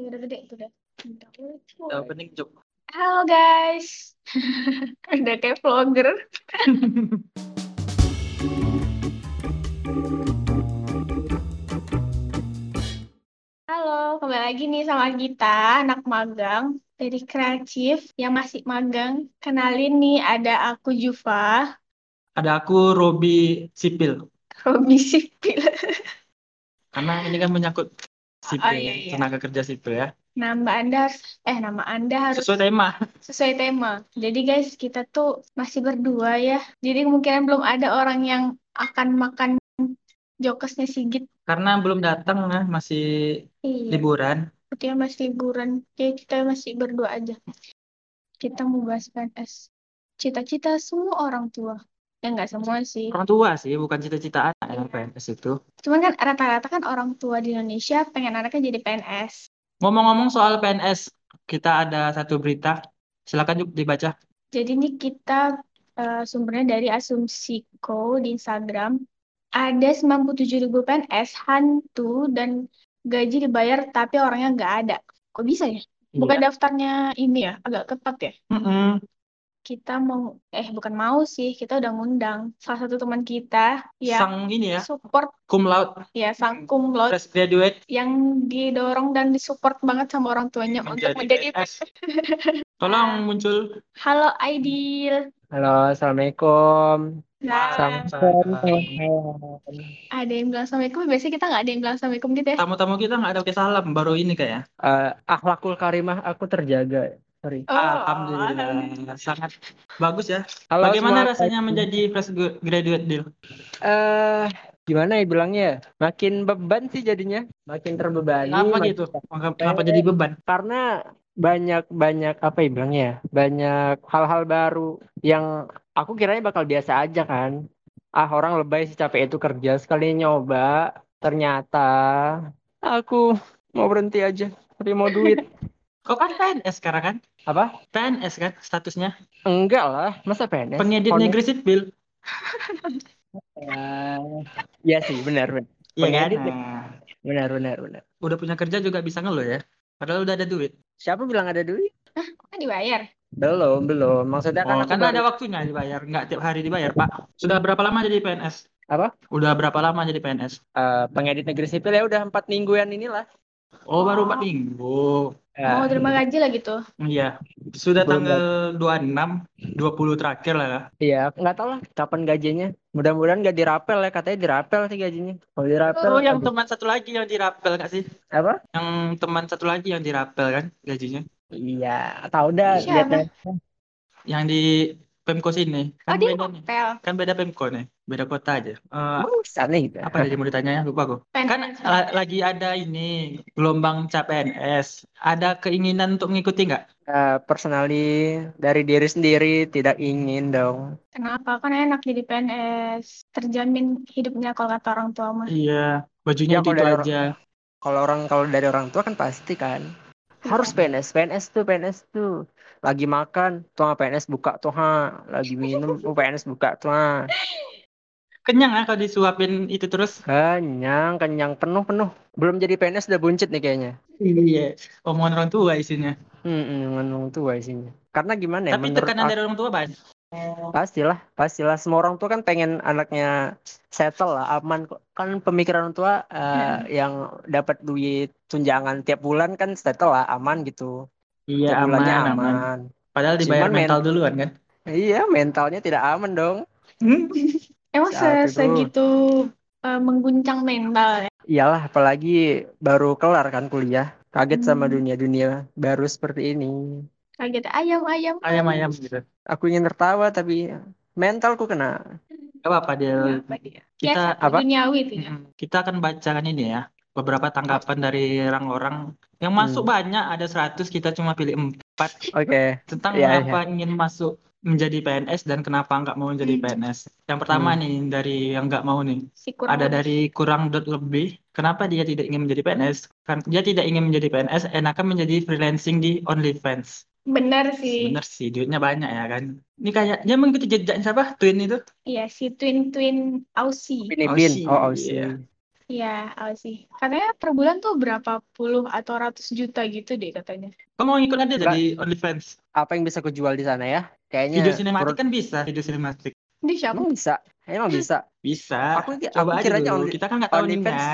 Iya udah gede tuh udah. Udah opening job. Halo guys. Udah kayak vlogger. Halo, kembali lagi nih sama kita, anak magang dari kreatif yang masih magang. Kenalin nih, ada aku Juva, Ada aku Robi Sipil. Robi Sipil. Karena ini kan menyangkut sipil, Oh, iya, iya. tenaga kerja sipil ya. Nama Anda harus, eh nama Anda harus Sesuai tema. sesuai tema. Jadi guys, kita tuh masih berdua ya. Jadi kemungkinan belum ada orang yang akan makan jokesnya Sigit. Karena belum datang ya, masih Iya, liburan. dia masih liburan. Jadi kita masih berdua aja. Kita mau bahas PNS. Cita-cita semua orang tua. Ya nggak semua sih. Orang tua sih, bukan cita-cita anak yang PNS itu. Cuman kan rata-rata kan orang tua di Indonesia pengen anaknya jadi PNS. Ngomong-ngomong soal PNS, kita ada satu berita. Silakan yuk dibaca. Jadi ini kita eh, sumbernya dari Asumsiko di Instagram. Ada 97.000 PNS hantu dan gaji dibayar tapi orangnya nggak ada. Kok bisa ya? Bukan Iya. daftarnya ini ya, agak ketat ya. Mm-mm. Kita mau, eh bukan mau sih, kita udah ngundang salah satu teman kita yang Sang ini ya, support cum laude, ya sang cum laude fresh graduate yang didorong dan disupport banget sama orang tuanya untuk menjadi menjadi PNS. Tolong muncul. Halo Aidil. Halo, Assalamualaikum. Nah, ada yang bilang assalamualaikum, biasanya kita nggak ada yang bilang assalamualaikum gitu ya. Tamu-tamu kita nggak ada pakai salam, baru ini kayak. Eh, akhlakul karimah aku terjaga. Sorry. Oh, Alhamdulillah, sangat bagus ya. Halo Bagaimana rasanya menjadi fresh graduate deal? Eh, gimana ya bilangnya? ya? Makin beban sih jadinya. Makin terbebani. Kenapa makin- gitu? Kenapa, kenapa jadi beban? Karena banyak banyak apa ya bilangnya? ya? Banyak hal-hal baru yang aku kiranya bakal biasa aja kan. Ah, orang lebay sih capek itu kerja sekali nyoba, ternyata aku mau berhenti aja. Tapi mau duit. Kok kan PNS sekarang kan? Apa? PNS kan statusnya? Enggak lah, masa PNS? Pengedit negeri sipil. Eh, Iya sih, benar, benar, Iya kan? Pengedit. Nah, benar, benar, benar. udah punya kerja juga bisa ngeluh ya. Padahal udah ada duit. Siapa bilang ada duit? Kan dibayar. Belum, belum. Maksudnya kan Oh, karena baru- ada waktunya dibayar, nggak tiap hari dibayar, Pak. Sudah berapa lama jadi PNS? Apa? Udah berapa lama jadi PNS? eh, pengedit negeri sipil ya udah empat mingguan inilah. Oh, baru 4 minggu. Ya, Mau terima gaji lah gitu. Iya. Sudah Belum tanggal 26, 20 terakhir lah ya. Iya, nggak tahu lah kapan gajinya. Mudah-mudahan nggak dirapel ya, katanya dirapel sih gajinya. Kalau dirapel, Oh, yang aduh. teman satu lagi yang dirapel nggak sih? apa? Yang teman satu lagi yang dirapel kan gajinya? Iya, tahu dah Siapa? lihat Yang di Pemko sini. Oh, Kan dia beda nih. hotel. Kan beda Pemko nih. Beda kota aja. Eh, Sana gitu. apa tadi mau ditanya ya? Lupa aku. Kan PNS. la- lagi ada ini gelombang CPNS. Ada keinginan untuk mengikuti nggak? Eh, personally dari diri sendiri tidak ingin dong. Kenapa? Kan enak jadi PNS. Terjamin hidupnya kalau kata orang tua mah. Iya. Bajunya Ya, kalau itu dari aja. Kalau orang kalau dari orang tua kan pasti kan harus PNS, PNS tuh PNS tuh lagi makan tuh ah, PNS buka tuh ha, lagi minum tuh PNS buka tuh ha. Kenyang ya kalau disuapin itu terus. Kenyang, kenyang penuh penuh. Belum jadi PNS udah buncit nih kayaknya. Iya. Omongan orang tua isinya. Hmm, ngomong tua isinya. Karena gimana ya? Tapi tekanan dari orang tua banyak. Pastilah, pastilah. Semua orang tua kan pengen anaknya settle lah, aman kok. Kan pemikiran orang tua eh, yang dapat duit tunjangan tiap bulan kan settle lah, aman gitu. Iya, Tiap bulannya aman, aman. aman. Padahal dibayar Cuman men- mental duluan kan. Iya, mentalnya tidak aman dong. Emang Saat se itu. segitu eh, mengguncang mental ya? Iyalah, apalagi baru kelar kan kuliah. Kaget sama Hmm. dunia-dunia baru seperti ini. Kaget ayam ayam. Ayam-ayam gitu. Aku ingin tertawa tapi mentalku kena. Gak apa-apa dia. Apa dia? Kita Biasa, apa? duniawi itu ya. Kita akan bacakan ini ya. Beberapa tanggapan dari orang-orang yang masuk Hmm. banyak ada 100 kita cuma pilih 4 Oke. tentang Iya, mengapa ingin masuk menjadi PNS dan kenapa nggak mau menjadi Hmm. PNS. Yang pertama Hmm. nih dari yang nggak mau nih. Si kurang Ada lebih. dari kurang dot lebih. Kenapa dia tidak ingin menjadi PNS? Kan dia tidak ingin menjadi PNS, enakan menjadi freelancing di OnlyFans. Bener sih. Bener sih, duitnya banyak ya kan. Ini kayak dia mengikuti jejaknya siapa? Twin itu? Iya, si twin twin Aussie. Filipin. Aussie, Oh, Aussie. iya. Iya, apa sih? Katanya per bulan tuh berapa puluh atau ratus juta gitu deh katanya. Kamu mau ikut aja Enggak. jadi OnlyFans? Apa yang bisa kujual di sana ya? Kayaknya Video sinematik kan bisa, video sinematik. Ini siapa? emang bisa. Emang bisa. Bisa. Aku Coba aku aja dulu. only- Kita kan nggak tahu OnlyFans.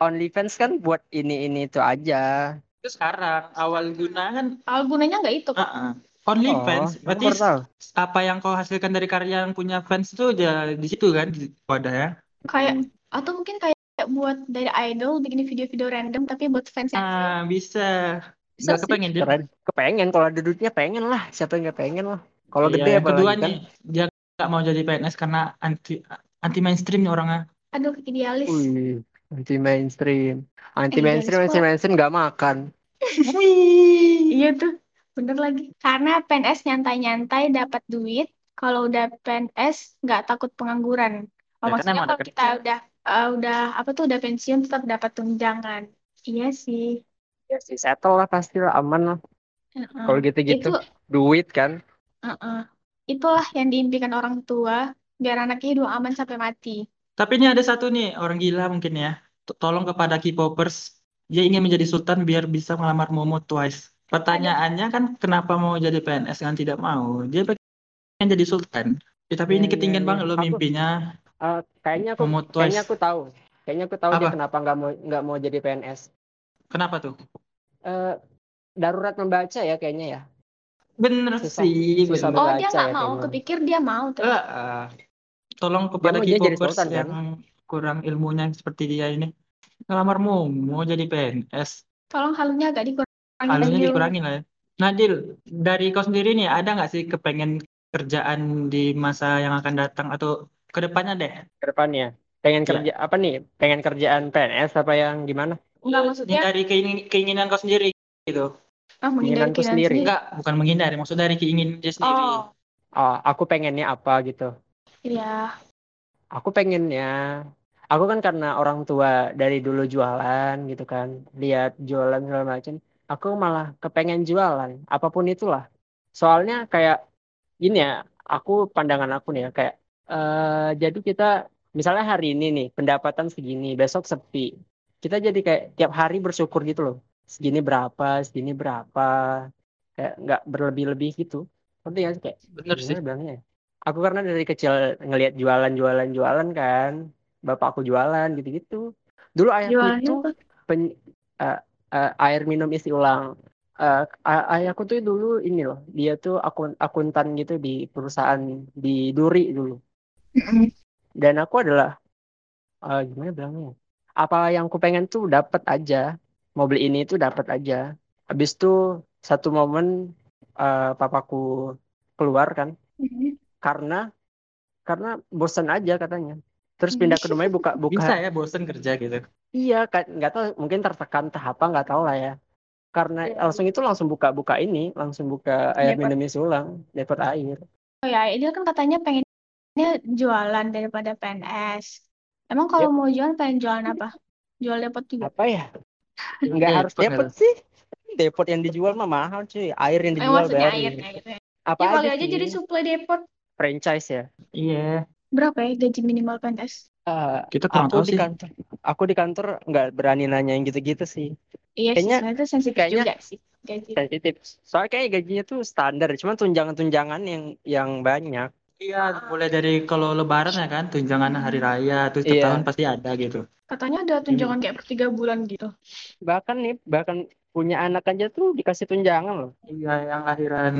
OnlyFans kan buat ini ini itu aja. Itu sekarang awal guna kan Awal gunanya nggak itu. Kak. uh-uh. OnlyFans. Oh, Berarti baru tahu. apa yang kau hasilkan dari karya yang punya fans itu udah di situ kan di wadah ya. Kayak atau mungkin kayak buat dari idol bikin video-video random tapi buat fans Ah, bisa. Bisa Nggak sih. kepengen dia. Keren. Kepengen kalau ada duitnya pengen lah. Siapa yang nggak pengen lah. Kalau Iya, gede yang apalagi kedua kan. nih, dia nggak mau jadi PNS karena anti anti mainstream nih orangnya. Aduh, idealis. Wih, anti mainstream. Anti Eh, mainstream, garis anti mainstream nggak makan. Wih. Iya tuh, bener lagi. Karena PNS nyantai-nyantai dapat duit, kalau udah PNS nggak takut pengangguran. Oh, Ya, kan maksudnya emang ada kalau kita kerja. udah eh, udah apa tuh udah pensiun tetap dapat tunjangan. Iya sih. Ya sih settle lah pasti lah aman lah. Heeh. Kalau gitu-gitu Itu duit kan. heeh. Itulah yang diimpikan orang tua biar anaknya hidup aman sampai mati. Tapi ini ada satu nih orang gila mungkin ya. Tolong kepada K-popers, dia ingin menjadi sultan biar bisa melamar Momo twice. Pertanyaannya kan kenapa mau jadi PNS kan tidak mau? Dia pengen jadi sultan. Ya, tapi ini Ya, ya, ketinggian ya. banget loh Aku- mimpinya Eh, kayaknya aku Momo kayaknya twice. aku tahu. Kayaknya aku tahu dia Apa? kenapa nggak mau nggak mau jadi PNS. Kenapa tuh? Eh, darurat membaca ya kayaknya ya. Bener Susah- sih, susah bener. Oh, dia nggak ya mau, kepikir dia mau eh. Tolong kepada mau dia K-popers sultan, kan? yang kurang ilmunya seperti dia ini. Ngelamar Momo jadi PNS. Tolong halunya agak dikurangin Halunya Dil. dikurangin lah ya. Nadil, dari kau sendiri nih, ada nggak sih kepengen kerjaan di masa yang akan datang atau ke depannya deh? Ke depannya. Pengen Iya. kerja apa nih? Pengen kerjaan PNS apa yang gimana? Enggak maksudnya dari keingin- keinginan kau sendiri gitu. ah, menghindari Keinginanku keinginan sendiri. Enggak, bukan menghindari, maksud dari keinginan dia sendiri. Oh, Oh, aku pengennya apa gitu. Iya. Aku pengennya aku kan karena orang tua dari dulu jualan gitu kan. Lihat jualan segala macam. Aku malah kepengen jualan apa pun itulah. Soalnya kayak gini ya, aku pandangan aku nih ya kayak eh jadi kita misalnya hari ini nih pendapatan segini, besok sepi. Kita jadi kayak tiap hari bersyukur gitu loh. Segini berapa, segini berapa. Kayak nggak berlebih-lebih gitu. Ngerti nggak sih kayak Bener sih. bilangnya ya? Aku karena dari kecil ngelihat jualan jualan jualan kan, bapakku jualan gitu-gitu. Dulu ayahku Jualannya itu pen- eh, eh, air minum isi ulang. Ay- ayahku tuh dulu ini loh, dia tuh akun akuntan gitu di perusahaan di Duri dulu. Dan aku adalah eh, gimana bilangnya? ya? Apa yang ku pengen tuh dapat aja. Mau beli ini tuh dapat aja. Habis itu satu momen eh, papaku keluar kan Mm-mm. Karena karena bosan aja katanya terus pindah ke rumahnya buka buka Bisa ya bosen kerja gitu. iya kan nggak tahu mungkin tertekan entah apa nggak tahu lah ya karena Iya. langsung itu langsung buka buka ini langsung buka air Depot. minum ulang dapat air Oh ya, dia kan katanya pengennya jualan daripada PNS. Emang kalau Yep. mau jualan pengen jualan apa? Jual depot juga. apa ya nggak harus Depot sih depot yang dijual mah mahal cuy air yang Eh, dijual maksudnya baru airnya gitu ya. apa Ya kali aja aja jadi supply depot. Franchise ya Iya. Berapa ya gaji minimal PNS? Eh, Kita kurang aku tahu di sih. kantor aku di kantor nggak berani nanya yang gitu-gitu sih Iya sih, Kayaknya- sebenarnya itu sensitif kayaknya- juga sih gaji. sensitif soalnya kayak gajinya tuh standar cuma tunjangan-tunjangan yang yang banyak Iya, mulai dari kalau lebaran ya kan, tunjangan hari raya, terus Iya. tiap tahun pasti ada gitu. Katanya ada tunjangan kayak per tiga bulan gitu. bahkan nih bahkan punya anak aja tuh dikasih tunjangan loh Iya, yang lahiran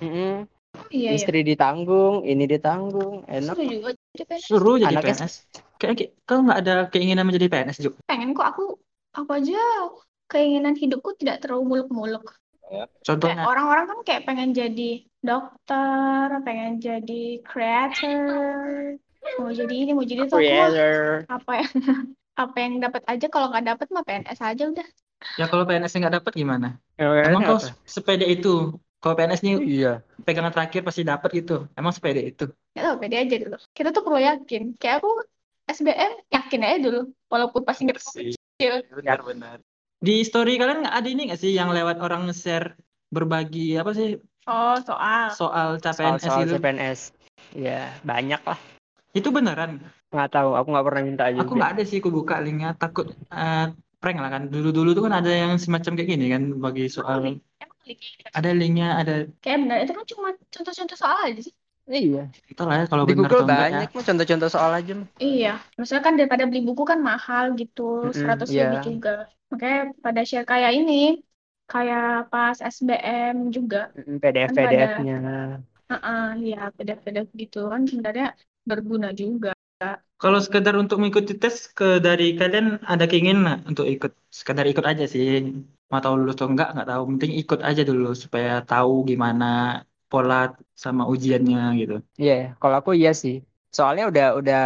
Mm-mm. Iya, iya. istri ditanggung ini ditanggung enak Seru juga jadi PNS. suruh jadi Anaknya- PNS. Kayak kayak- kau nggak ada keinginan menjadi PNS juga? Pengen kok aku aku aja keinginan hidupku tidak terlalu muluk-muluk. Kayak Contohnya, orang-orang kan kayak pengen jadi dokter, pengen jadi creator, mau jadi ini, mau jadi itu. Creator apa yang apa yang dapat aja kalau nggak dapat mah PNS aja udah. ya kalau PNS nggak dapat gimana? Creator Emang kau apa? sepede itu? Kalau PNS nih iya pegangan terakhir pasti dapat gitu. Emang sepede itu? Nggak tahu pede aja dulu. Kita tuh perlu yakin. Kayak aku SBM yakin aja dulu, walaupun pasti nggak kecil. Benar-benar. Di story kalian nggak ada ini nggak sih yang lewat orang share berbagi apa sih Oh soal. soal CPNS soal-soal gitu? CPNS ya banyak lah Itu beneran? nggak tahu aku nggak pernah minta Aku juga nggak ada sih, aku buka linknya takut eh, prank lah kan. Dulu-dulu tuh kan ada yang semacam kayak gini kan bagi soal gitu? Ada linknya ada Kayak benar itu kan cuma contoh-contoh soal aja sih. iya entahlah ya kalau di benar Google enggak ya. banyak mah contoh-contoh soal aja mah. Iya, maksudnya kan daripada beli buku kan mahal gitu, Mm-mm, 100 iya. lebih juga. Makanya pada share kayak ini, kayak pas SBM juga. Mm, PDF Kan pada- PDF-nya Heeh, ya PDF-PDF gitu kan sebenarnya berguna juga. Kalau sekedar untuk mengikuti tes ke dari kalian ada keinginan nggak untuk ikut? Sekedar ikut aja sih. Mau tahu lulus atau enggak nggak tahu. Penting ikut aja dulu supaya tahu gimana pola sama ujiannya gitu. Iya, kalau aku iya sih. Soalnya udah udah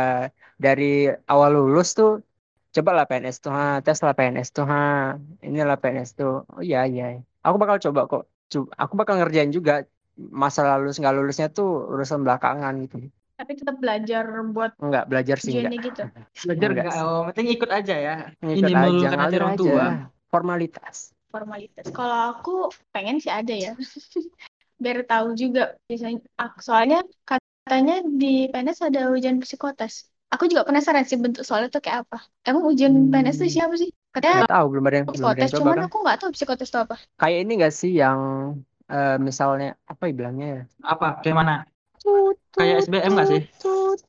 dari awal lulus tuh coba lah PNS tuh, ha, tes lah PNS tuh, ha. Inilah PNS tuh. Oh iya iya. Aku bakal coba kok. Aku bakal ngerjain juga masalah lulus nggak lulusnya tuh urusan belakangan gitu. Tapi tetap belajar buat Enggak belajar sih enggak. gitu. Belajar Enggak enggak? Oh, penting ikut aja ya. Ngikut Ini aja, ngalir orang aja. tua. Formalitas. formalitas. Kalau aku pengen sih ada ya. Biar tahu juga biasanya soalnya katanya di PNS ada ujian psikotes. Aku juga penasaran sih bentuk soalnya tuh kayak apa. Emang ujian Hmm. PNS itu siapa sih? Katanya Nggak tahu belum ada yang belum ada yang psikotes, cuman kan. aku nggak tahu psikotes itu apa. Kayak ini nggak sih yang eh, misalnya apa ya bilangnya ya? Apa? Kayak mana? Kayak SBM nggak sih?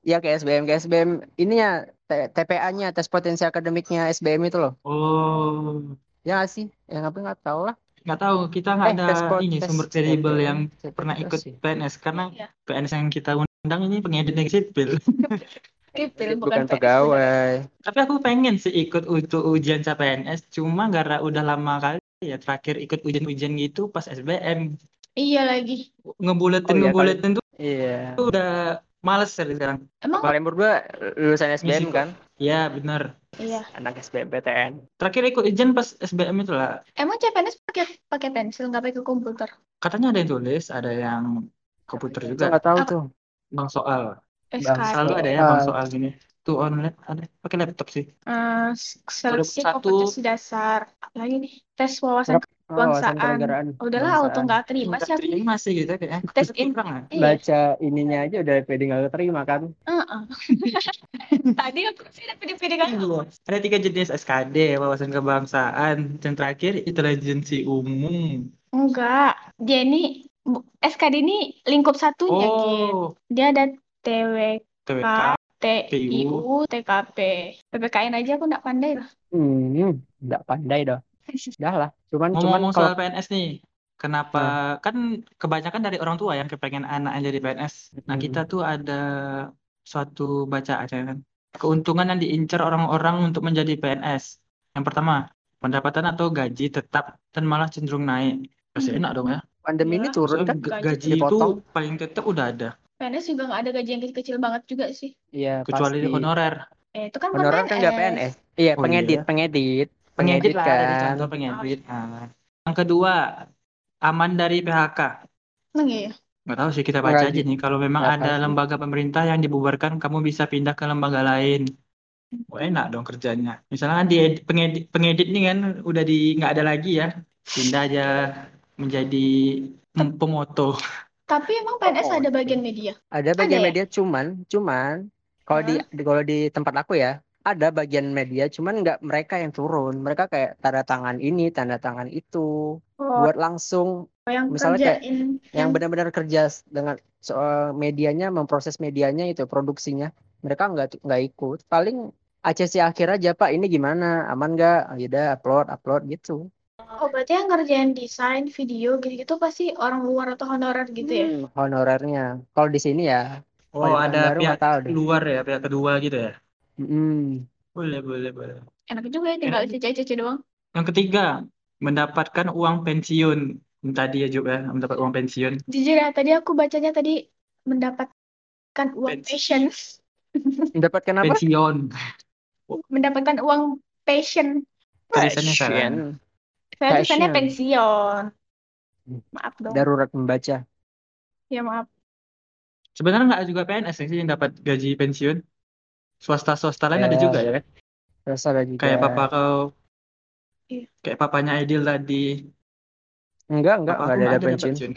Ya kayak SBM, kayak SBM ininya TPA-nya tes potensi akademiknya SBM itu loh. Oh, Ya nggak sih? Yang apa nggak tahu lah. nggak tahu. Kita nggak Eh, ada tes pot- ini tes sumber kredibel yang pernah ikut sih. PNS karena Iya. PNS yang kita undang ini pengedit yang sipil. Sipil, Bukan PNS. pegawai. Tapi aku pengen sih ikut untuk ujian CPNS, cuma gara udah lama kali ya terakhir ikut ujian-ujian gitu pas SBM. Iya lagi. Ngebuletin Oh iya, ngebuletin tuh Iya. udah males sekali sekarang. Emang Kalian berdua lulusan SBM Ngisi kan? Ya benar. iya. Anak SBM PTN. Terakhir ikut ujian pas SBM itu lah. Emang CPNS pakai pakai pensil nggak pakai komputer? Katanya ada yang tulis, ada yang komputer juga. nggak tahu Apa? tuh. Bang soal. SKD. Selalu ada ya bang soal gini. Tuh online ada pakai laptop sih. Eh, seleksi satu- kompetensi dasar. Lagi nih, tes wawasan wawasan kebangsaan. kenegaraan. Oh, udahlah auto nggak terima sih aku. Terima sih gitu kayaknya. Tes in- kurang. Iya. Baca ininya aja udah pede nggak keterima kan? Heeh. Tadi aku sih udah pede-pede kan. Ada tiga jenis SKD, wawasan kebangsaan, dan terakhir intelijensi umum. Enggak, dia ini SKD ini lingkup satunya. Oh, Dia ada TWK, TWK, TIU, TKP. PPKN aja aku nggak pandai lah. Hmm, nggak pandai dah. Dah lah. Cuman cuman Ngomong-ngomong kalau soal PNS nih, kenapa kan kebanyakan dari orang tua yang kepengen anaknya jadi PNS. Nah, Hmm. kita tuh ada suatu bacaan ya kan. Keuntungan yang diincar orang-orang untuk menjadi PNS. Yang pertama, pendapatan atau gaji tetap dan malah cenderung naik. Pasti Hmm. enak dong ya. pandemi ini Iya. turun kan? Gaji gaji itu paling tetap udah ada, PNS juga nggak ada gaji yang kecil-kecil banget juga sih. Iya, kecuali pasti. honorer. Eh, itu kan Honorer kan nggak PNS. Iya, Oh, pengedit, iya. pengedit. Pengedit lah, ada di kan. contoh pengedit. Nah. Yang kedua, aman dari PHK. Emang iya. Nggak tahu sih kita baca Nggak aja nih. Kalau memang Nggak ada tahu. lembaga pemerintah yang dibubarkan, kamu bisa pindah ke lembaga lain. Wah, enak dong kerjanya. Misalnya di pengedit, pengedit nih kan udah di nggak ada lagi ya, pindah aja menjadi pem- pemoto. Tapi emang PNS Oh, ada bagian media. Ada bagian ya? media cuman, cuman kalau di, di- kalau di tempat aku ya ada bagian media cuman nggak mereka yang turun. Mereka kayak tanda tangan ini, tanda tangan itu Oh, buat langsung yang misalnya kayak kerjain yang benar-benar kerja dengan soal medianya memproses medianya itu produksinya mereka nggak nggak ikut paling ACC akhir aja pak ini gimana aman nggak oh, yaudah upload upload gitu Oh, berarti yang ngerjain desain, video gitu-gitu pasti orang luar atau honorer gitu ya? Hmm, honorernya kalau di sini ya Oh, ada pihak nggak tahu deh. luar ya, pihak kedua gitu ya. Mm-mm. Boleh, boleh, boleh. Enak juga ya tinggal Enak. cece-cece doang. Yang ketiga, mendapatkan uang pensiun. Tadi ya juga mendapat uang pensiun. Jujur ya, tadi aku bacanya tadi mendapatkan uang Pensiun. passion. mendapatkan apa Pensiun. Mendapatkan uang passion. Tulisannya salah. Passion. Saya tulisannya Passion. pensiun. Maaf dong. darurat membaca Ya maaf. Sebenarnya nggak juga PNS sih yang dapat gaji pensiun. Swasta-swasta lain ada Ya. juga ya kan? terus ada juga Kayak papa kau, Iya. kayak papanya Aidil tadi. enggak enggak Papa enggak aku ada, nggak ada pensiun pensiun.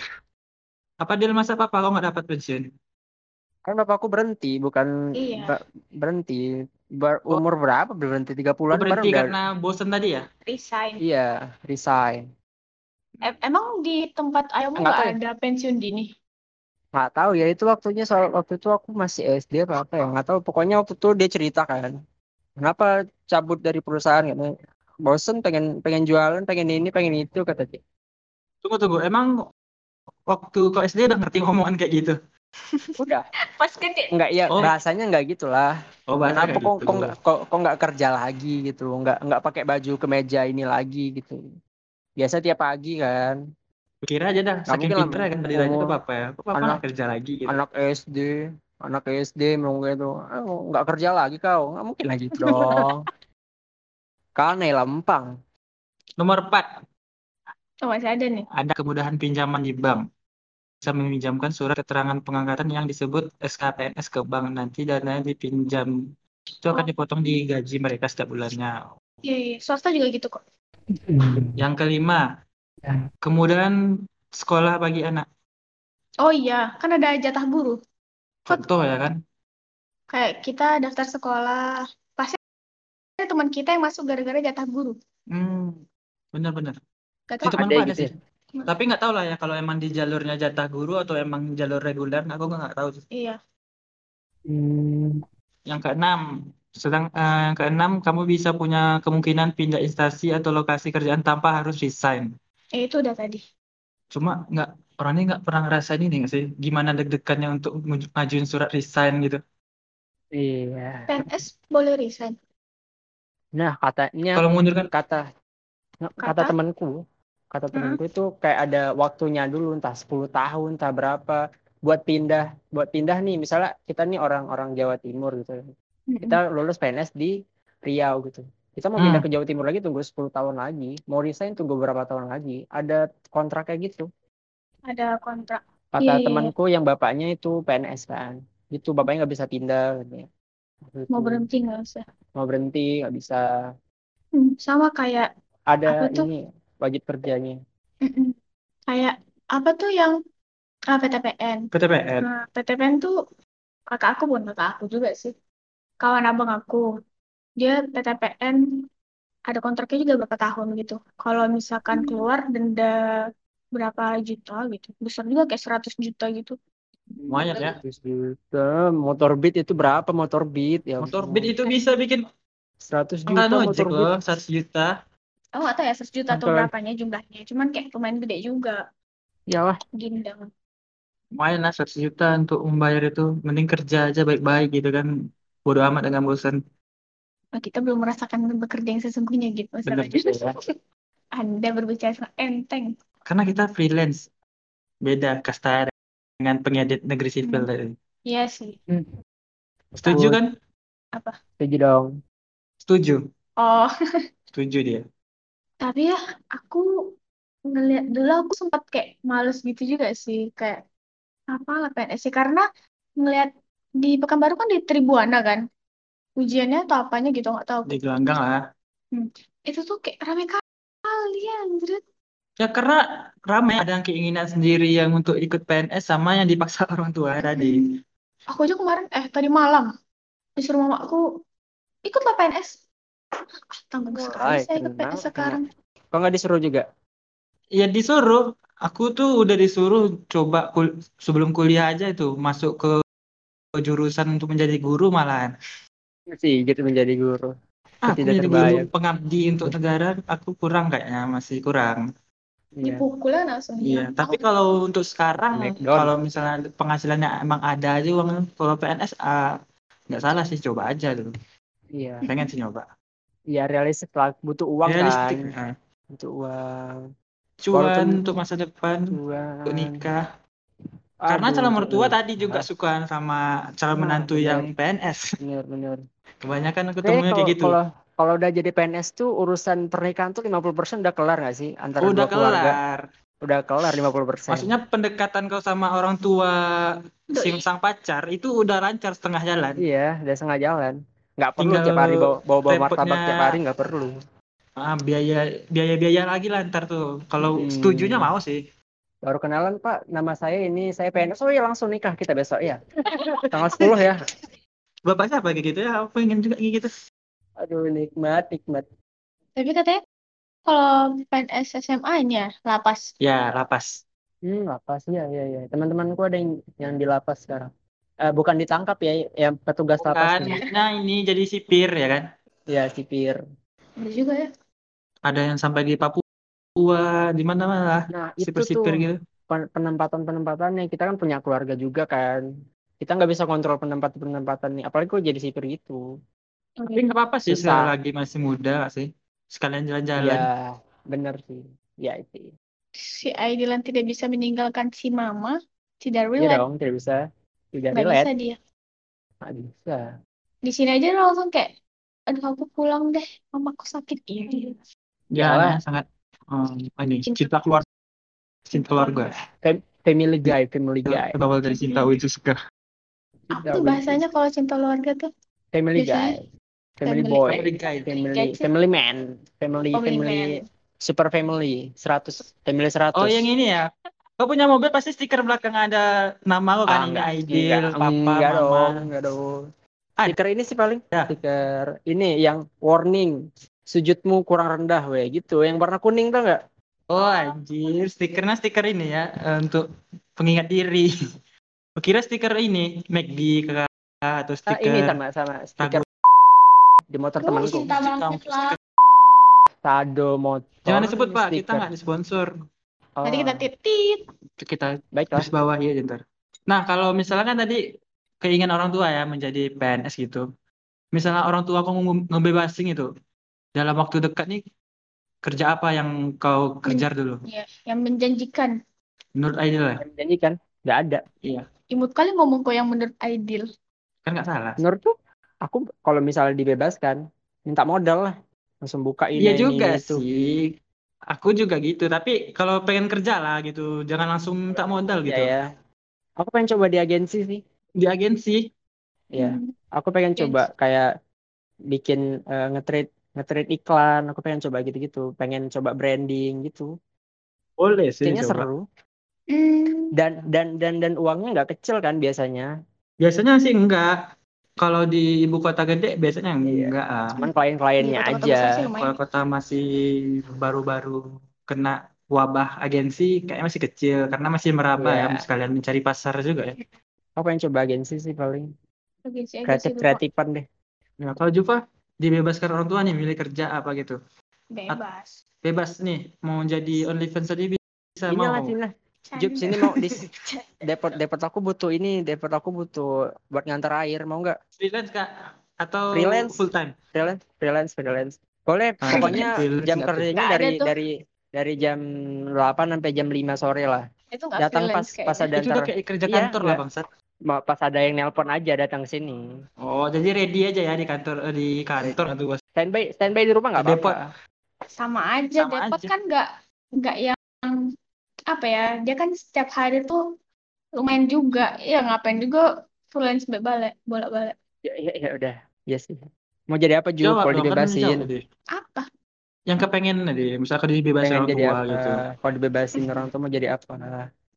Apa Dil masa papa kau nggak dapat pensiun? Kan bapakku berhenti, bukan Iya. berhenti. Ber- Oh. umur berapa berhenti? 30-an Oh, baru berhenti udah karena bosen tadi ya? Resign. iya, resign. Em- emang di tempat ayahmu Nggak ya. ada pensiun dini? Nggak tahu ya itu waktunya soal waktu itu aku masih SD apa apa ya nggak tahu. Pokoknya waktu itu dia cerita kan kenapa cabut dari perusahaan gitu? Bosen pengen pengen jualan pengen ini pengen itu kata dia. Tunggu tunggu, emang waktu kau SD udah ngerti ngomongan kayak gitu? udah. Pas gede. nggak ya Oh. bahasanya nggak gitulah. Oh, bahasa kenapa kok gitu. kok nggak kok, kok nggak kerja lagi gitu? Nggak nggak pakai baju kemeja ini lagi gitu. Biasa tiap pagi kan Kira aja dah, saking mungkin lah, pintar kan tadi umur itu apa ya? Kok papa anak- kerja lagi gitu? anak SD anak SD mau gitu "Ah, nggak kerja lagi kau nggak mungkin lagi gitu dong karena lempang Nomor 4, Oh masih ada nih. ada kemudahan pinjaman di bank. Bisa meminjamkan surat keterangan pengangkatan yang disebut SKPNS ke bank. Nanti dananya dipinjam. Itu akan Oh. dipotong di gaji mereka setiap bulannya. Iya, iya. Swasta juga gitu kok. Yang kelima, Ya. kemudahan sekolah bagi anak. Oh iya, kan ada jatah buruh. Contoh ya kan? Kayak kita daftar sekolah, pasti ada teman kita yang masuk gara-gara jatah buruh. Hmm, benar-benar. Itu Ada ada gitu sih. Tapi nggak tahu lah ya kalau emang di jalurnya jatah guru atau emang jalur reguler, aku nggak tahu. sih. Iya. Hmm. Yang keenam, sedang eh, yang keenam kamu bisa punya kemungkinan pindah instansi atau lokasi kerjaan tanpa harus resign. Eh, itu udah tadi. Cuma nggak orang ini nggak pernah ngerasain ini nggak sih? Gimana deg-degannya untuk ngajuin surat resign gitu? Iya. PNS boleh resign. Nah, katanya Kalau mengundurkan kata kata Kata? temanku, kata temanku itu kayak ada waktunya dulu entah 10 tahun, entah berapa buat pindah, buat pindah nih misalnya kita nih orang-orang Jawa Timur gitu. Mm-mm. Kita lulus PNS di Riau gitu. Kita mau Hmm. pindah ke Jawa Timur lagi tunggu 10 tahun lagi, mau resign tunggu beberapa tahun lagi. Ada kontrak kayak gitu. Ada kontrak. Kata Iya, iya, iya. temanku yang bapaknya itu PNS kan. Gitu bapaknya nggak bisa pindah katanya. Mau Gitu. berhenti nggak usah. Mau berhenti nggak bisa. Hmm, sama kayak Ada Apa tuh? ini wajib kerjanya. kayak apa tuh yang ah, PTPN. PTPN. Nah, PTPN tuh kakak aku bukan kakak aku juga sih. Kawan abang aku. Dia PTPN ada kontraknya juga berapa tahun gitu. Kalau misalkan keluar denda berapa juta gitu. Besar juga kayak 100 juta gitu. Lumayan ya. 100 juta. Motor Beat itu berapa motor Beat? Ya Motor. Beat itu bisa bikin 100 juta angkatan motor loh, 100 juta. Aku nggak tahu ya 100 juta atau berapanya jumlahnya. Cuman kayak lumayan gede juga. Iyalah. Gindang. Lumayan lah 100 juta untuk membayar itu. Mending kerja aja baik-baik gitu kan. Bodo amat dengan bosan. Oh, kita belum merasakan bekerja yang sesungguhnya gitu. Bener masalahnya. juga ya. Anda berbicara enteng. Karena kita freelance. Beda kasta dengan pengedit negeri sipil Hmm. tadi. Iya sih. Setuju Betul. kan? Setuju dong. Setuju. Oh, Setuju dia. tapi ya aku ngeliat dulu aku sempat kayak males gitu juga sih. Kayak apa lah PNS sih. Karena ngeliat di Pekanbaru kan di Tribuana kan. Ujiannya atau apanya gitu nggak tahu. Di gelanggang lah. Itu tuh kayak rame kali anjir. Ya karena ramai ada yang keinginan sendiri yang untuk ikut PNS sama yang dipaksa orang tua tadi. Aku aja kemarin, eh tadi malam, disuruh mamaku, ikutlah PNS. Ah, tanggung sekali saya ikut PNS sekarang. Kok nggak disuruh juga? Ya disuruh. Aku tuh udah disuruh coba kul- sebelum kuliah aja itu masuk ke ke jurusan untuk menjadi guru malahan. Sih gitu menjadi guru. Ah, aku Tidak jadi terbayang. guru pengabdi untuk negara, aku kurang kayaknya masih kurang. Iya. Dipukulnya langsung Iya, hilang. tapi kalau untuk sekarang, McDonald. kalau misalnya penghasilannya emang ada aja uang, kalau PNS ah, nggak salah sih coba aja dulu. Iya. Pengen sih nyoba. Iya realistis lah. Butuh uang Realistik. kan. Butuh uang. Cuan Walaupun- untuk masa depan, Uang. untuk nikah. Karena Aduh, calon mertua tadi juga suka sama calon menantu benar. yang PNS. Bener bener. Kebanyakan aku Kayaknya temunya kalau kayak gitu. kalau kalau udah jadi PNS tuh urusan pernikahan tuh 50% udah kelar gak sih antara Udah dua keluarga? kelar. Udah kelar 50%. Maksudnya pendekatan kau sama orang tua si Doi. sang pacar itu udah lancar setengah jalan. Iya, udah setengah jalan. Nggak perlu Tinggal tiap hari bawa bawa, bawa martabak tiap hari nggak perlu. Ah, biaya biaya biaya lagi lah ntar tuh. Kalau Hmm. setujunya mau sih. Baru kenalan Pak, nama saya ini, saya PNS. Oh iya langsung nikah kita besok ya. Tanggal 10 ya. Bapak siapa kayak gitu ya? Aku pengen juga kayak gitu. Aduh nikmat, nikmat. Tapi katanya kalau PNS SMA-nya lapas. Ya, lapas. Hmm, lapas ya, ya, ya. Teman-temanku ada yang yang di lapas sekarang. Eh, bukan ditangkap ya, yang petugas Bukan, lapasnya. nah ini jadi sipir ya kan? Ya, sipir. Ada juga ya. Ada yang sampai di Papua, di mana mana Nah, itu tuh sipir-sipir gitu. pen- penempatan-penempatannya. Kita kan punya keluarga juga kan. Kita nggak bisa kontrol penempatan-penempatan nih. Apalagi kalau jadi sipir gitu. Tapi nggak apa-apa sih Susah. selagi masih muda nggak sih. Sekalian jalan-jalan. Ya, bener sih. Ya, itu. Si Aidilan tidak bisa meninggalkan si mama. Tidak Iya relate. dong, tidak bisa. Tidak Nggak relate. bisa dia. Nggak bisa. Di sini aja langsung kayak, aduh aku pulang deh, mamaku sakit. Iya. Ya, Iyalah. nah, sangat um, ini Cinta. cinta keluarga. Cinta keluarga. Family guy, family guy. Berawal dari cinta itu suka. Apa tuh bahasanya kalau cinta keluarga tuh? Family guy. Family Family boy. Family guy. Family, guy family man. Family, Family family, man. super family. 100. Family 100. Oh, yang ini ya. Kau punya mobil pasti stiker belakang ada nama lo kan Ah, ini enggak, enggak, Papa, enggak Mama. dong, enggak dong. Ada. Stiker ini sih paling Ya. stiker ini yang warning sujudmu kurang rendah we gitu yang warna kuning tuh enggak? Oh anjir, stikernya stiker ini ya eh, untuk pengingat diri. Kira stiker ini McD kakak atau Ah, stiker ini sama sama stiker di motor Lu temanku. cinta banget lah. Sado motor. Jangan disebut Pak, kita nggak disponsor. Oh, Nanti kita titit. Kita baiklah. terus bawah ya ntar. Nah kalau misalnya kan tadi keinginan orang tua ya menjadi PNS gitu. Misalnya orang tua nge- ngebebasin itu dalam waktu dekat nih kerja apa yang kau kejar dulu? Ya, yang menjanjikan. Menurut Aidil ya? Yang menjanjikan nggak ada. Imut kali ngomong kok yang menurut Aidil. Kan nggak salah. Menurutku aku kalau misalnya dibebaskan minta modal lah langsung buka ini Iya ini, juga itu. sih. Aku juga gitu, tapi kalau pengen kerja lah gitu, jangan langsung minta modal Iya gitu. ya. Aku pengen coba di agensi sih. Di agensi, Iya. Hmm. Aku pengen Agensi. coba kayak bikin eh, nge-trade nge-trade iklan. Aku pengen coba gitu-gitu. Pengen coba branding gitu. boleh sih Kayaknya coba. seru. Hmm. Dan dan dan dan uangnya nggak kecil kan biasanya. Biasanya sih enggak. Kalau di ibu kota gede biasanya Iya. enggak. ah. Cuman klien-kliennya kota-kota aja. Kalau kota masih baru-baru kena wabah agensi, kayaknya masih kecil karena masih meraba Iya. ya, sekalian mencari pasar juga ya. Aku pengen coba agensi sih paling. Agensi agensi Kreatif kreatifan deh. Ya, kalau Juva dibebaskan orang tua nih milih kerja apa gitu. Bebas. Bebas nih, mau jadi OnlyFans tadi bisa Ini lah mau. sini lah. Jup sini mau di depot depot aku butuh ini. Depot aku butuh buat ngantar air. Mau nggak? Freelance Kak atau Freelance. full time? Freelance, freelance, freelance. Boleh. Ah, Pokoknya freelance jam kerjanya dari tuh. dari dari jam 8 sampai jam 5 sore lah. Itu Datang pas pas ada Itu udah kayak kerja Iya, kantor lah nggak. bangsat. Ma- pas ada yang nelpon aja datang ke sini. Oh, jadi ready aja ya di kantor eh, di kantor bos. Standby standby di rumah nggak apa-apa. Sama aja. Sama Depot aja. kan nggak nggak yang apa ya? Dia kan setiap hari tuh lumayan juga. Ya ngapain juga freelance balik bolak-balik. Ya, ya, ya udah. Ya sih. Mau jadi apa Ju? Jawab Kalau dibebasin. deh. Apa? Yang kepengen tadi, misalkan dibebasin Pengen orang tua apa? gitu. Kalau dibebasin orang tua mau jadi apa?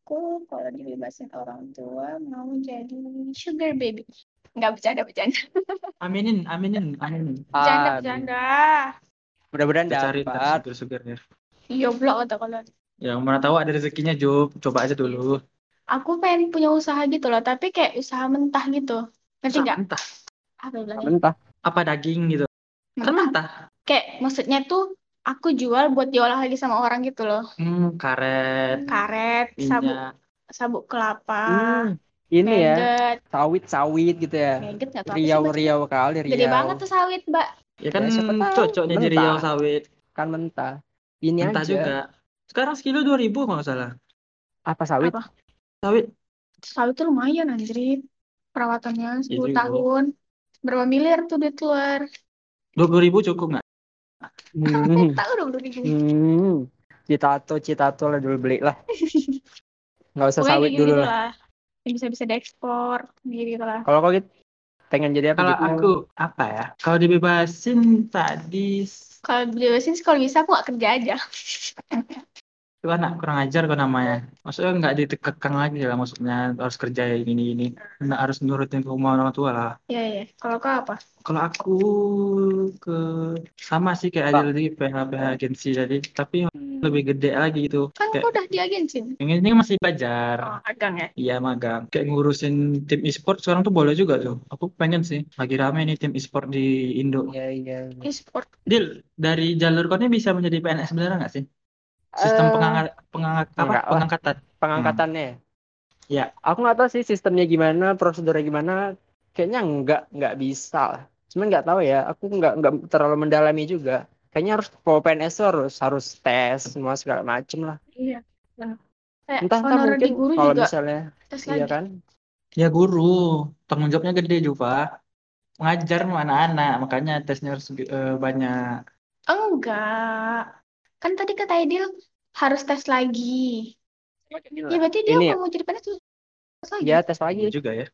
Aku kalau dibebasin orang tua mau jadi sugar baby. Nggak bercanda bercanda. Aminin, aminin, aminin. Bercanda bercanda. mudah-mudahan cari dapat. sugar-sugar ya. Iya blok atau kalau Yang mana tahu ada rezekinya Job, coba aja dulu. aku pengen punya usaha gitu loh, tapi kayak usaha mentah gitu. Ngerti nggak? Entah Apa bilangnya? Mentah. apa daging gitu. Kan Mentah. mentah. Kayak maksudnya tuh aku jual buat diolah lagi sama orang gitu loh. Hmm, karet, Karet, sabuk minyak. sabuk kelapa, Hmm, ini ya, sawit-sawit gitu ya. Maggot Riau-riau kali Gede riau. banget tuh sawit, Mbak. Ya kan Ya, siapa tahu. cocok nih di Mentah. Riau sawit. Kan mentah. Ini Mentah aja. juga. Sekarang sekilo 2000 kalau nggak salah. Apa sawit? Apa? Sawit. Sawit tuh lumayan anjir. Perawatannya 10 juga. tahun. Berapa miliar tuh duit luar? 20.000 cukup nggak? Hmm. Tahu dong dulu ribu. Hmm. Citato, citato lah dulu beli lah. Nggak usah Pokoknya sawit dulu gitu lah. Yang bisa-bisa diekspor, gitu lah. Kalau kau gitu, pengen jadi apa Kalau gitu? aku apa ya? Kalau dibebasin tadi Kalau dibebasin sih kalau bisa aku nggak kerja aja. Itu anak kurang ajar kok namanya. Maksudnya nggak ditekekang lagi lah maksudnya harus kerja ini ini. Nggak harus nurutin kemauan orang tua lah. Iya, iya. Kalau kau apa? Kalau aku ke sama sih kayak Adil tadi PH PH agensi tadi, tapi lebih gede lagi gitu. Kan Kayak kau udah di agensi. yang ini masih belajar. Oh, agang ya? Iya magang. Kayak ngurusin tim e-sport sekarang tuh boleh juga tuh. Aku pengen sih. Lagi rame nih tim e-sport di Indo. Iya iya. E-sport. Dil, dari jalur kau ini bisa menjadi PNS sebenarnya nggak sih? Sistem Eh, pengangkat pengangkat apa? enggak. Pengangkatan. Pengangkatannya. Ya. Aku nggak tahu sih sistemnya gimana, prosedurnya gimana. Kayaknya nggak nggak bisa lah. Cuman nggak tahu ya. Aku nggak nggak terlalu mendalami juga. Kayaknya harus kalau PNS harus harus tes semua segala macem lah. Iya. Kayak Entah entah mungkin guru kalau juga misalnya tes iya lagi. kan. Ya guru, tanggung jawabnya gede juga. Mengajar sama anak-anak, makanya tesnya harus eh, banyak. Enggak. Kan tadi kata Aidil harus tes lagi. Ya berarti dia Ini ya? kalau mau jadi PNS tuh tes lagi. Ya tes lagi. Iya juga ya.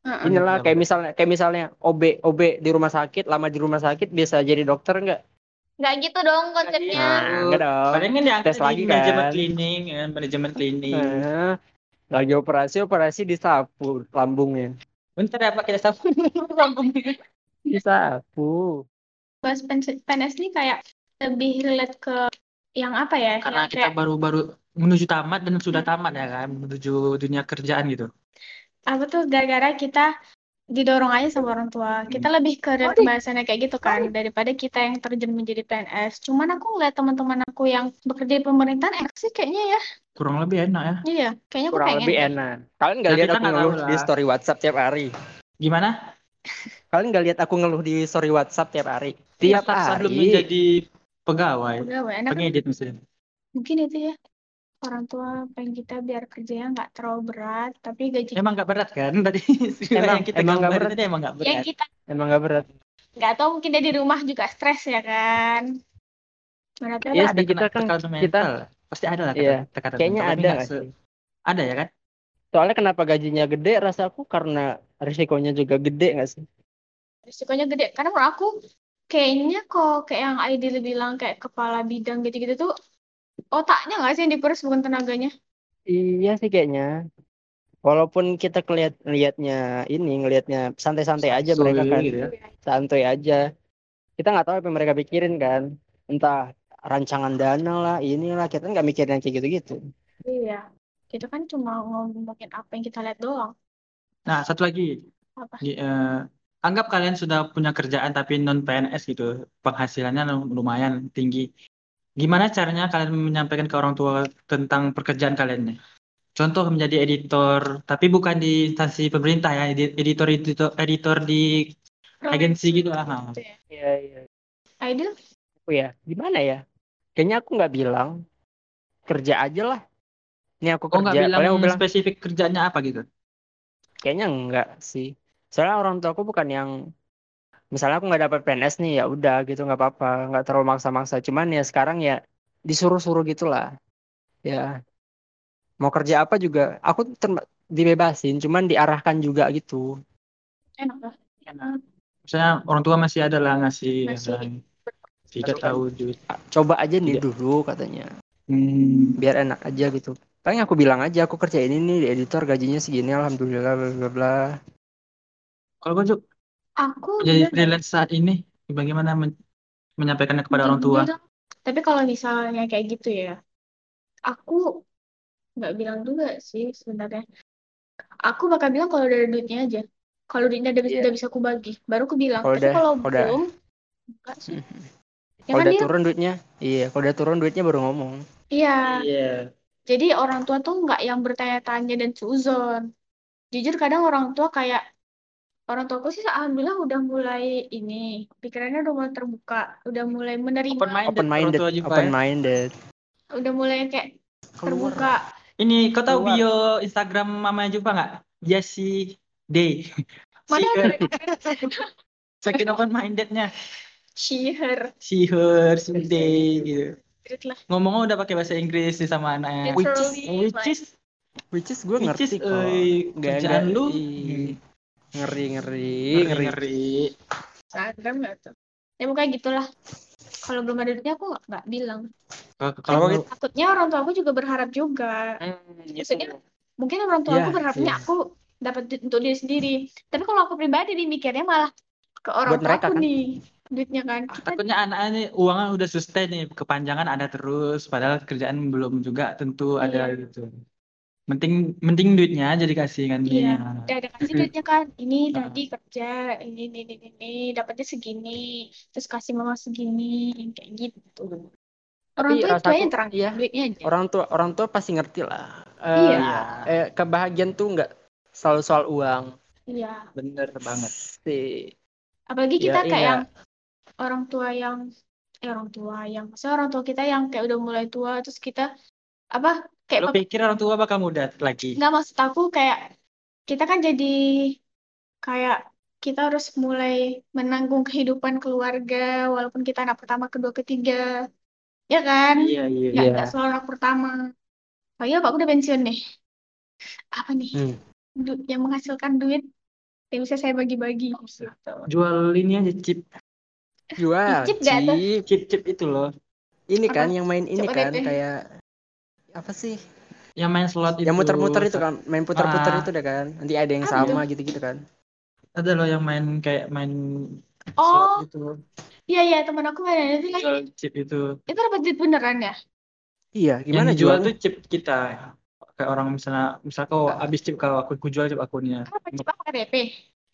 Heeh. Inilah Benar, kayak misalnya kayak misalnya OB OB di rumah sakit lama di rumah sakit bisa jadi dokter nggak? Nggak gitu dong konsepnya. Nah, enggak dong. Paling kan Tes di lagi manajemen kan. cleaning, ya, manajemen cleaning. Nah, lagi operasi operasi disapu lambungnya. Bentar ya Pak, kita sapu lambung. Disapu. Bahas PNS ini kayak lebih relate ke yang apa ya? Karena Yang kita kayak baru-baru menuju tamat dan sudah tamat ya kan, menuju dunia kerjaan gitu. apa tuh gara-gara kita didorong aja sama orang tua. Kita lebih ke relate bahasannya kayak gitu kan daripada kita yang terjun menjadi PNS. Cuman aku ngeliat teman-teman aku yang bekerja di pemerintahan enak sih kayaknya ya. Kurang lebih enak ya. Iya, kayaknya aku Kurang pengen lebih enak. Kalian nggak Nah, lihat aku nggak ngeluh di story WhatsApp tiap hari. Gimana? Kalian nggak lihat aku ngeluh di story WhatsApp tiap hari. Tiap Sebelum hari. menjadi pegawai, Udah, enak kan? pengedit misalnya. Mungkin itu ya. Orang tua pengen kita biar kerjanya nggak terlalu berat, tapi gaji Emang nggak berat kan tadi Emang- yang kita emang nggak gambarin berat. tadi emang nggak yang berat. kita Emang nggak berat. nggak tahu mungkin dia di rumah juga stres ya kan. Mana tahu Iya lah. sih, kita kan- tekanan mental. kita- pasti ada lah Iya, tekanan Kayaknya mental, tapi ada nggak nggak se- sih? Ada ya kan? Soalnya kenapa gajinya gede? Rasaku karena risikonya juga gede nggak sih? Risikonya gede. Karena menurut aku kayaknya kok kayak yang Aidil bilang kayak kepala bidang gitu-gitu tuh otaknya nggak sih yang diperes bukan tenaganya. Iya sih kayaknya. Walaupun kita kelihat ngelihatnya ini ngelihatnya santai-santai aja Santuy mereka kan, gitu ya. santuy aja. Kita nggak tahu apa yang mereka pikirin kan. Entah rancangan dana lah, inilah kita nggak mikirin yang kayak gitu-gitu. Iya. Kita kan cuma ngomongin apa yang kita lihat doang. Nah, satu lagi. Apa? Di- eh, anggap kalian sudah punya kerjaan tapi non PNS gitu, penghasilannya lumayan tinggi. Gimana caranya kalian menyampaikan ke orang tua tentang pekerjaan kalian nih? Contoh menjadi editor, tapi bukan di instansi pemerintah ya, edi- editor editor editor di agensi gitu lah. Nah, Iya iya. Aidil? Aku ya, gimana ya? Kayaknya aku nggak bilang kerja aja lah. Ini aku Oh nggak kerja. bilang aku bilang spesifik kerjanya apa gitu? kayaknya enggak sih. Soalnya orang tua aku bukan yang misalnya aku nggak dapat PNS nih ya udah gitu nggak apa-apa nggak terlalu maksa-maksa cuman ya sekarang ya disuruh-suruh gitulah ya mau kerja apa juga aku dibebasin cuman diarahkan juga gitu Enak lah. Enak. Misalnya orang tua masih ada lah ngasih Masih. tidak tahu duit. coba aja nih Tidak. dulu katanya Hmm. biar enak aja gitu paling aku bilang aja aku kerja ini nih di editor gajinya segini alhamdulillah bla bla bla Kalau gue Juk, Aku jadi bener freelance saat ini, bagaimana men- menyampaikannya kepada orang tua? bilang- Tapi kalau misalnya kayak gitu ya, aku nggak bilang juga sih sebenarnya. Aku bakal bilang kalau udah ada duitnya aja. Kalau duitnya udah, bisa Iya. udah bisa aku bagi, baru aku bilang. Kalau Tapi udah- kalau kalau udah- belum, enggak sih. Ya kalau kan udah dia? turun duitnya iya kalau udah turun duitnya baru ngomong Iya. Iya. Jadi orang tua tuh nggak yang bertanya-tanya dan suzon. Jujur kadang orang tua kayak orang tuaku sih alhamdulillah udah mulai ini pikirannya udah mulai terbuka, udah mulai menerima, Open minded, open minded open ya. minded udah mulai kayak terbuka. Ini kau tahu Keluar. bio Instagram mamanya Jupa nggak? Jessie Day. Mana saking open mindednya. she her Si her, si day gitu. Ngomongnya udah pakai bahasa Inggris sih sama anaknya. Which is- Which is, which is gue which ngerti is, kok kerjaan nggak- lu ih, ngeri ngeri ngeri ngeri ngeri. Instagram nggak tuh? Ya pokoknya gitulah. kalau belum ada duitnya aku nggak bilang Kalau gitu- takutnya orang tua aku juga berharap juga Hmm, Maksudnya, mungkin orang tua Iya, aku berharapnya aku dapat duit untuk diri sendiri tapi kalau aku pribadi nih mikirnya malah ke orang Buat tua mereka, aku kan? nih duitnya kan kita takutnya anaknya nih uangnya udah sustain nih kepanjangan ada terus padahal kerjaan belum juga tentu ada Iya. gitu. Penting penting duitnya aja dikasih kan Iya. dia. udah ada kasih duitnya kan ini tadi kerja ini ini ini, ini dapatnya segini terus kasih mama segini kayak gitu orang Tapi tua itu rasaku, aja terang iya. duitnya aja orang tua orang tua pasti ngerti lah. Eh, Iya. eh, kebahagiaan tuh nggak selalu soal uang. iya Bener banget. Si apalagi Ya, kita kayak iya. yang orang tua yang eh orang tua yang maksudnya orang tua kita yang kayak udah mulai tua terus kita apa kayak Lo pap- pikir orang tua bakal muda lagi? nggak maksud aku kayak kita kan jadi kayak kita harus mulai menanggung kehidupan keluarga walaupun kita anak pertama kedua ketiga ya kan Iya iya. nggak Iya. nggak selalu anak pertama oh iya pak udah pensiun nih apa nih Hmm. Du- yang menghasilkan duit yang bisa saya bagi-bagi gitu Jual ini aja chip jual chip. chip chip itu loh. Ini Apa? kan yang main ini Coba kan deh. kayak apa sih? Yang main slot itu. Yang muter-muter itu kan, main puter-puter Ah. itu deh kan. Nanti ada yang Apa sama gitu-gitu kan. Ada loh yang main kayak main oh slot itu. iya iya teman aku main itu Jual lagi chip itu. itu dapat duit beneran ya Iya, Yang gimana dijual jualnya? tuh chip kita. Kayak orang misalnya, misal kau Ah. habis chip kalau aku, aku jual chip akunnya. kenapa coba pakai DP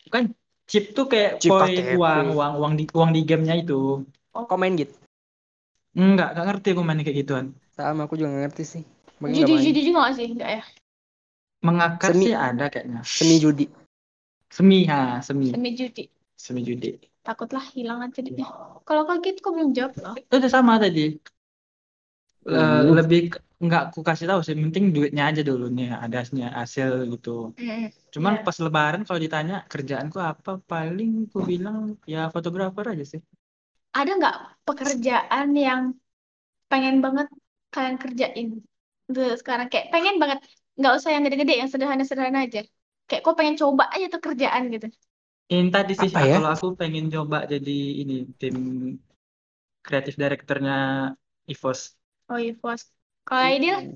Bukan chip tuh kayak Chip poin KTP. uang, uang, uang di uang di gamenya itu. Kok main gitu? Enggak, enggak ngerti aku main kayak gituan. Sama aku juga nggak ngerti sih. Judi judi juga nggak sih enggak ya Mengakar Semi. sih ada kayaknya. Semi judi. Semi, ha, semi. semi judi Semi judi. takutlah hilang aja duitnya kalau kayak gitu kok belum jawab loh Itu udah sama tadi. Le- Uh. lebih nggak aku kasih tahu sih, penting duitnya aja dulu nih adanya hasil gitu. Mm, Cuman Iya. pas lebaran kalau ditanya kerjaanku apa, paling aku bilang ya fotografer aja sih. ada nggak pekerjaan yang pengen banget kalian kerjain Tuh, sekarang kayak pengen banget nggak usah yang gede-gede yang sederhana-sederhana aja kayak kok pengen coba aja tuh kerjaan gitu Ini tadi sih Apa ya? kalau aku pengen coba jadi ini tim kreatif direkturnya EVOS. oh iya bos kalau Aidil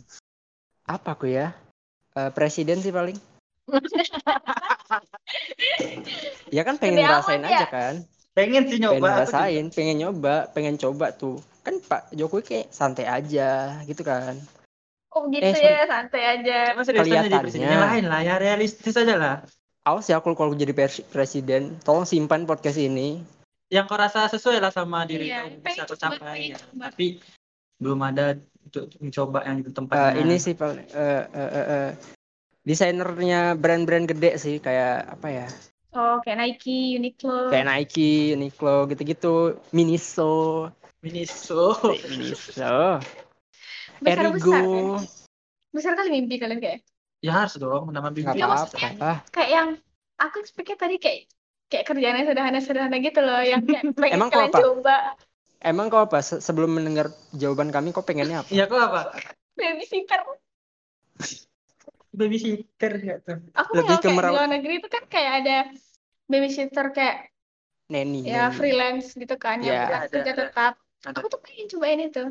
Apa aku ya? Eh, presiden sih paling. Ya kan pengen Gede ngerasain ya. aja kan. Pengen sih Pengen nyoba aku juga. ngerasain, pengen nyoba, pengen coba tuh. Kan Pak Jokowi kayak santai aja gitu kan. oh gitu Eh, sorry. ya santai aja jadi Kelihatannya. presiden. Yang lain lah ya realistis aja lah. Awas ya kalau kalau jadi presiden, tolong simpan podcast ini. Yang kau rasa sesuai lah sama diri Iya, kau bisa pengen kau coba, capai pengen ya. Tapi belum ada untuk mencoba yang di Eh, tempatnya. ini sih paling eh, eh, eh, eh, desainernya brand-brand gede sih kayak apa ya? Oh kayak Nike Uniqlo Kayak Nike, Uniqlo gitu-gitu, Miniso, Miniso. Miniso, besar besar Erigo, kan besar kali mimpi kalian kayak Ya harus dong nama bibi. Iya, apa-apa. kayak yang aku expect tadi kayak kayak kerjaan yang sederhana-sederhana gitu loh yang kayak pengen Emang kau kalian apa? coba Emang kau apa? Se- sebelum mendengar jawaban kami, kau pengennya apa? Iya kok apa? babysitter Babysitter nggak tuh? aku Lebih kalau ke kayak di luar negeri itu kan kayak ada babysitter kayak Neni, ya neni. freelance gitu kan yang Ya, bukan ada, kerja tetap Ada. aku tuh pengen cobain itu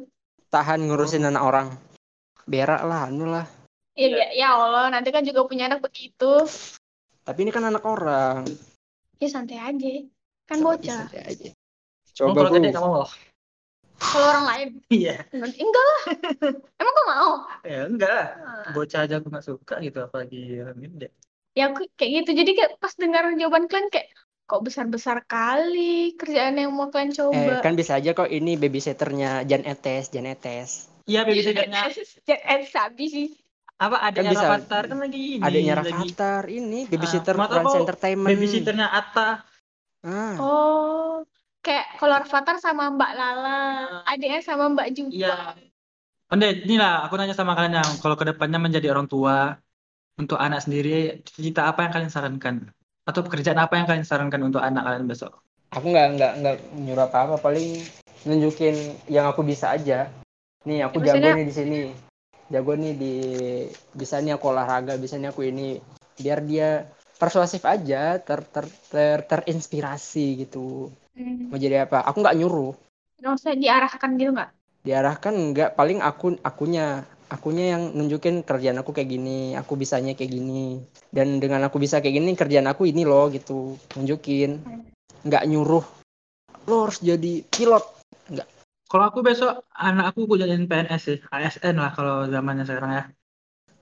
Tahan ngurusin anak orang. Berak lah, anu lah. ya, Iya. ya, ya Allah nanti kan juga punya anak begitu Tapi ini kan anak orang. ya santai aja kan Santai- bocah santai aja. Oh, Coba kalau gede nggak mau. Kalau orang lain Iya. enggak lah emang kau mau Ya enggak lah. Ah. Bocah aja aku nggak suka gitu apalagi orang gede. ya aku kayak gitu jadi kayak pas dengar jawaban kalian kayak kok besar-besar kali kerjaan yang mau kalian Eh, coba kan bisa aja kok ini babysitternya Jan Etes, Jan Etes. Iya babysitternya eh sabi sih apa adiknya bisa. Rafathar kan lagi ini. Lagi Rafathar ini babysitter mau tau Rans kau Entertainment. Babysitternya Atta. Ah, oh kayak kalau Rafathar sama Mbak Lala adiknya sama Mbak juga Iya. Onde, inilah aku nanya sama kalian yang kalau ke depannya menjadi orang tua untuk anak sendiri, cita apa yang kalian sarankan? Atau pekerjaan apa yang kalian sarankan untuk anak kalian besok? aku nggak nggak nggak nyuruh apa-apa, paling nunjukin yang aku bisa aja. Nih aku Ya, jago nih di sini. Jago nih di bisa nih aku olahraga, bisa nih aku ini. Biar dia persuasif aja, ter ter, ter terinspirasi gitu. Hmm. Mau jadi apa? Aku nggak nyuruh. Nggak usah diarahkan gitu nggak? diarahkan enggak paling aku akunya akunya yang nunjukin kerjaan aku kayak gini aku bisanya kayak gini dan dengan aku bisa kayak gini kerjaan aku ini loh gitu nunjukin nggak nyuruh lo harus jadi pilot Kalau aku besok anak aku aku jadiin PNS sih, ASN lah kalau zamannya sekarang ya.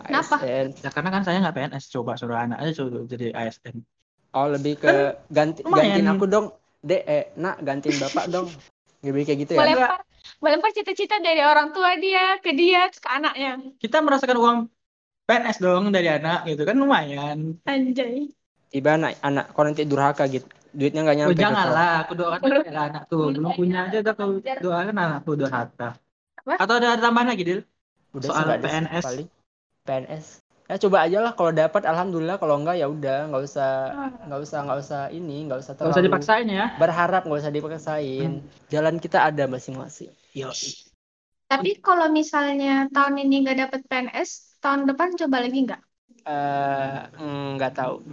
Kenapa? ASN. Ya karena kan saya nggak PNS, coba suruh anak aja coba jadi ASN. oh lebih ke ganti lumayan. gantiin aku dong dek eh nak gantiin bapak dong lebih kayak gitu ya Melempar, melempar cita-cita dari orang tua dia ke dia ke anaknya. Kita merasakan uang PNS dong dari anak gitu kan lumayan. Anjay. tiba anak anak kau nanti durhaka gitu duitnya nggak Oh nyampe ke kau. janganlah, aku doakan anak tuh belum punya aja udah kau doakan anak tuh udah harta. Apa? Atau ada tambahan lagi, Dil? udah Soal PNS. paling PNS ya coba aja lah kalau dapat alhamdulillah kalau enggak ya udah nggak usah nggak usah nggak usah ini nggak usah Gak usah terlalu dipaksain ya. berharap nggak usah dipaksain jalan kita ada masing-masing yo Tapi kalau misalnya tahun ini nggak dapet PNS, tahun depan coba lagi nggak? Eh, mm, nggak tahu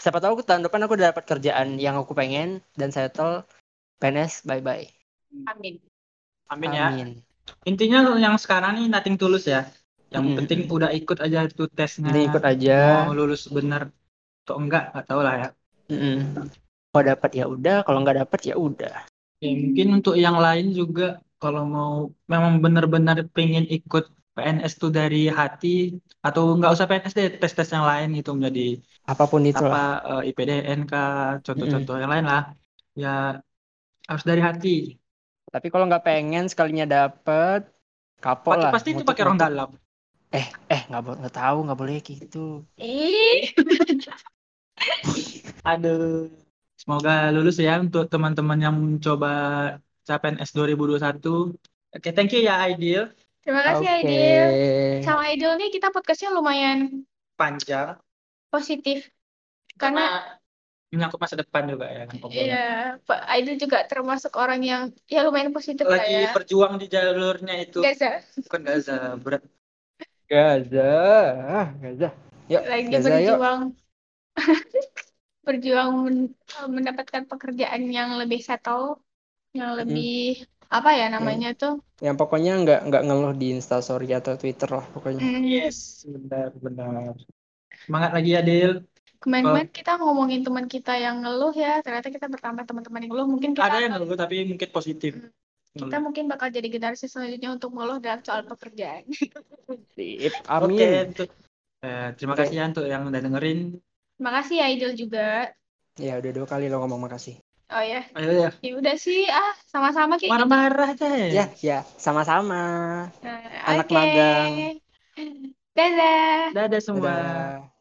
siapa tahu aku tahun depan aku udah dapat kerjaan yang aku pengen dan settle PNS bye bye Amin. Amin ya. amin Intinya yang sekarang nih nothing tulus ya. Yang Mm-mm. penting udah ikut aja itu tesnya. Ini ikut aja Mau lulus bener atau enggak, nggak tahu lah ya. Mm-mm. kalau dapat ya udah kalau nggak dapat ya udah Ya, mungkin untuk yang lain juga kalau mau memang benar-benar pengen ikut PNS tuh dari hati atau nggak usah PNS deh tes-tes yang lain gitu menjadi apa pun itu apa lah eh, IPDN kah contoh-contoh yang lain lah ya harus dari hati tapi kalau nggak pengen sekalinya dapet kapok pasti, lah pasti itu pakai orang dalam eh eh nggak bo- nggak tahu nggak boleh gitu Ih, aduh semoga lulus ya untuk teman-teman yang mencoba CPNS 2021 oke thank you ya Aidil terima kasih Oke. Aidil. Sama Aidil nih kita podcastnya lumayan panjang positif. Karena karena menyangkut masa depan juga ya kan obrolan. ya, Pak Aidil juga termasuk orang yang ya lumayan positif lah lagi ya. berjuang di jalurnya itu Gaza. bukan Gaza berat Gaza. Ah, Gaza. Yuk Lagi Gaza yuk. berjuang. Berjuang men- mendapatkan pekerjaan yang lebih settle, yang lebih apa ya namanya tuh? yang pokoknya nggak nggak ngeluh di Instastory atau Twitter lah pokoknya. Hmm, yes. Benar benar. Semangat lagi ya Dil. Kemarin-kemarin kita ngomongin teman kita yang ngeluh ya, ternyata kita bertambah teman-teman yang ngeluh. Mungkin kita ada yang ngeluh tapi mungkin positif kita mungkin bakal jadi generasi selanjutnya untuk ngeluh dalam soal pekerjaan. Sip, oke amin untuk eh, terima Oke. kasih ya untuk yang udah dengerin Terima kasih ya Idul juga. ya udah dua kali lo ngomong makasih Oh ya, ayo ya ya udah sih ah sama-sama kayak gitu. marah-marah deh ya ya sama-sama Nah, anak oke. magang. Dadah. dadah semua Dadah.